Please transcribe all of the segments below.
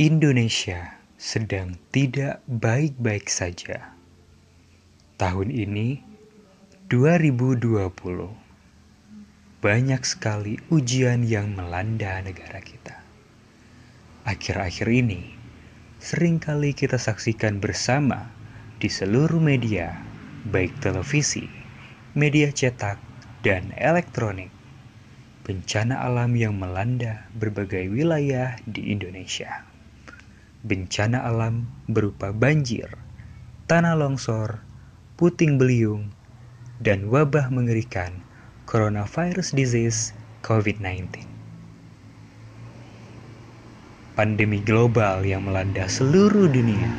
Indonesia sedang tidak baik-baik saja. Tahun ini 2020 banyak sekali ujian yang melanda negara kita. Akhir-akhir ini sering kali kita saksikan bersama di seluruh media, baik televisi, media cetak, dan elektronik. Bencana alam yang melanda berbagai wilayah di Indonesia bencana alam berupa banjir, tanah longsor, puting beliung, dan wabah mengerikan coronavirus disease COVID-19. Pandemi global yang melanda seluruh dunia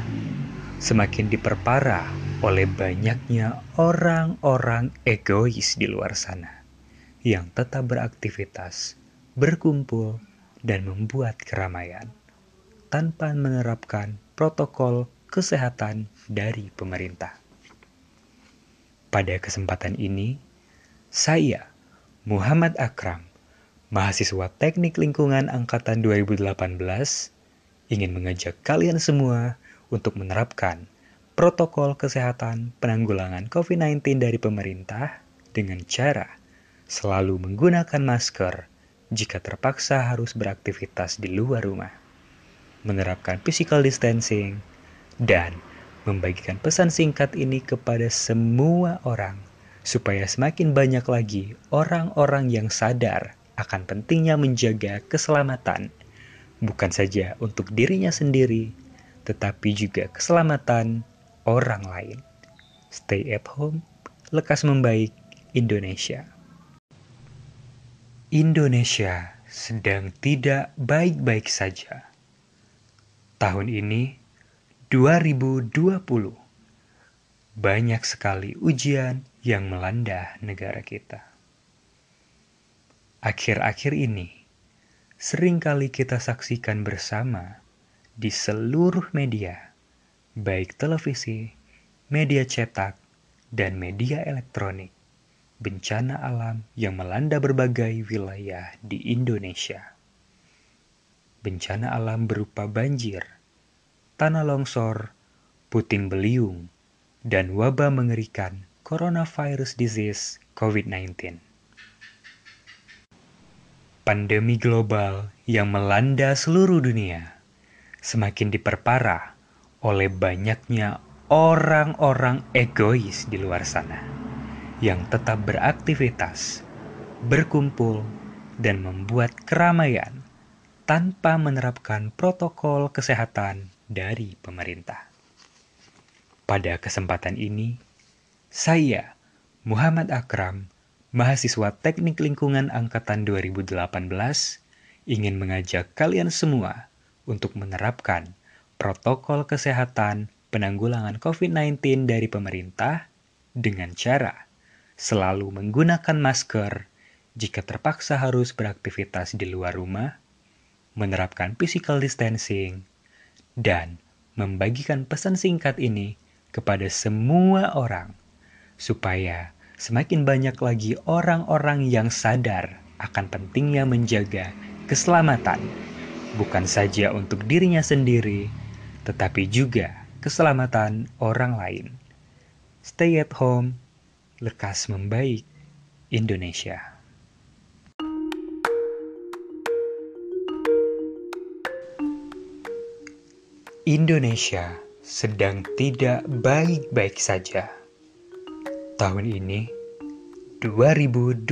semakin diperparah oleh banyaknya orang-orang egois di luar sana yang tetap beraktivitas, berkumpul, dan membuat keramaian tanpa menerapkan protokol kesehatan dari pemerintah. Pada kesempatan ini, saya, Muhammad Akram, mahasiswa Teknik Lingkungan Angkatan 2018, ingin mengajak kalian semua untuk menerapkan protokol kesehatan penanggulangan COVID-19 dari pemerintah dengan cara selalu menggunakan masker jika terpaksa harus beraktivitas di luar rumah menerapkan physical distancing, dan membagikan pesan singkat ini kepada semua orang supaya semakin banyak lagi orang-orang yang sadar akan pentingnya menjaga keselamatan bukan saja untuk dirinya sendiri tetapi juga keselamatan orang lain. Stay at home, lekas membaik Indonesia. Indonesia sedang tidak baik-baik saja Tahun ini 2020 banyak sekali ujian yang melanda negara kita. Akhir-akhir ini sering kali kita saksikan bersama di seluruh media, baik televisi, media cetak, dan media elektronik, bencana alam yang melanda berbagai wilayah di Indonesia bencana alam berupa banjir, tanah longsor, puting beliung, dan wabah mengerikan coronavirus disease COVID-19. Pandemi global yang melanda seluruh dunia semakin diperparah oleh banyaknya orang-orang egois di luar sana yang tetap beraktivitas, berkumpul, dan membuat keramaian tanpa menerapkan protokol kesehatan dari pemerintah. Pada kesempatan ini, saya, Muhammad Akram, mahasiswa Teknik Lingkungan Angkatan 2018, ingin mengajak kalian semua untuk menerapkan protokol kesehatan penanggulangan COVID-19 dari pemerintah dengan cara selalu menggunakan masker jika terpaksa harus beraktivitas di luar rumah menerapkan physical distancing, dan membagikan pesan singkat ini kepada semua orang, supaya semakin banyak lagi orang-orang yang sadar akan pentingnya menjaga keselamatan, bukan saja untuk dirinya sendiri, tetapi juga keselamatan orang lain. Stay at home, lekas membaik Indonesia. Indonesia sedang tidak baik-baik saja. Tahun ini, 2020,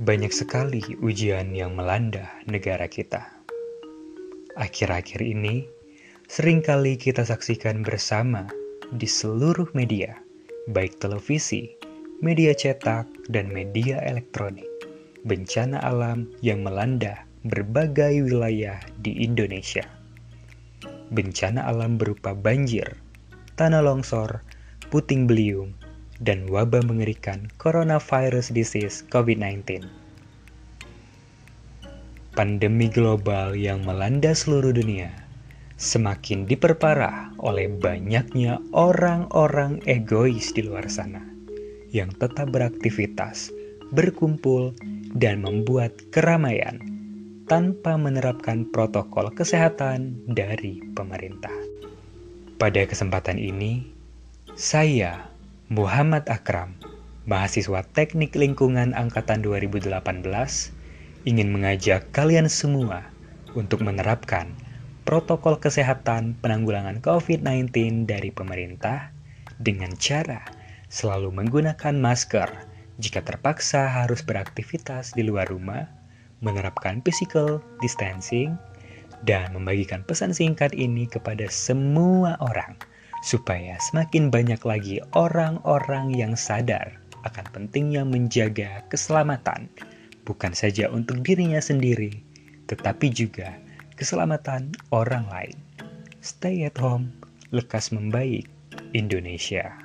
banyak sekali ujian yang melanda negara kita. Akhir-akhir ini, sering kali kita saksikan bersama di seluruh media, baik televisi, media cetak, dan media elektronik, bencana alam yang melanda berbagai wilayah di Indonesia bencana alam berupa banjir, tanah longsor, puting beliung, dan wabah mengerikan coronavirus disease COVID-19. Pandemi global yang melanda seluruh dunia semakin diperparah oleh banyaknya orang-orang egois di luar sana yang tetap beraktivitas, berkumpul, dan membuat keramaian tanpa menerapkan protokol kesehatan dari pemerintah. Pada kesempatan ini, saya, Muhammad Akram, mahasiswa Teknik Lingkungan Angkatan 2018, ingin mengajak kalian semua untuk menerapkan protokol kesehatan penanggulangan COVID-19 dari pemerintah dengan cara selalu menggunakan masker jika terpaksa harus beraktivitas di luar rumah menerapkan physical distancing, dan membagikan pesan singkat ini kepada semua orang, supaya semakin banyak lagi orang-orang yang sadar akan pentingnya menjaga keselamatan, bukan saja untuk dirinya sendiri, tetapi juga keselamatan orang lain. Stay at home, lekas membaik, Indonesia.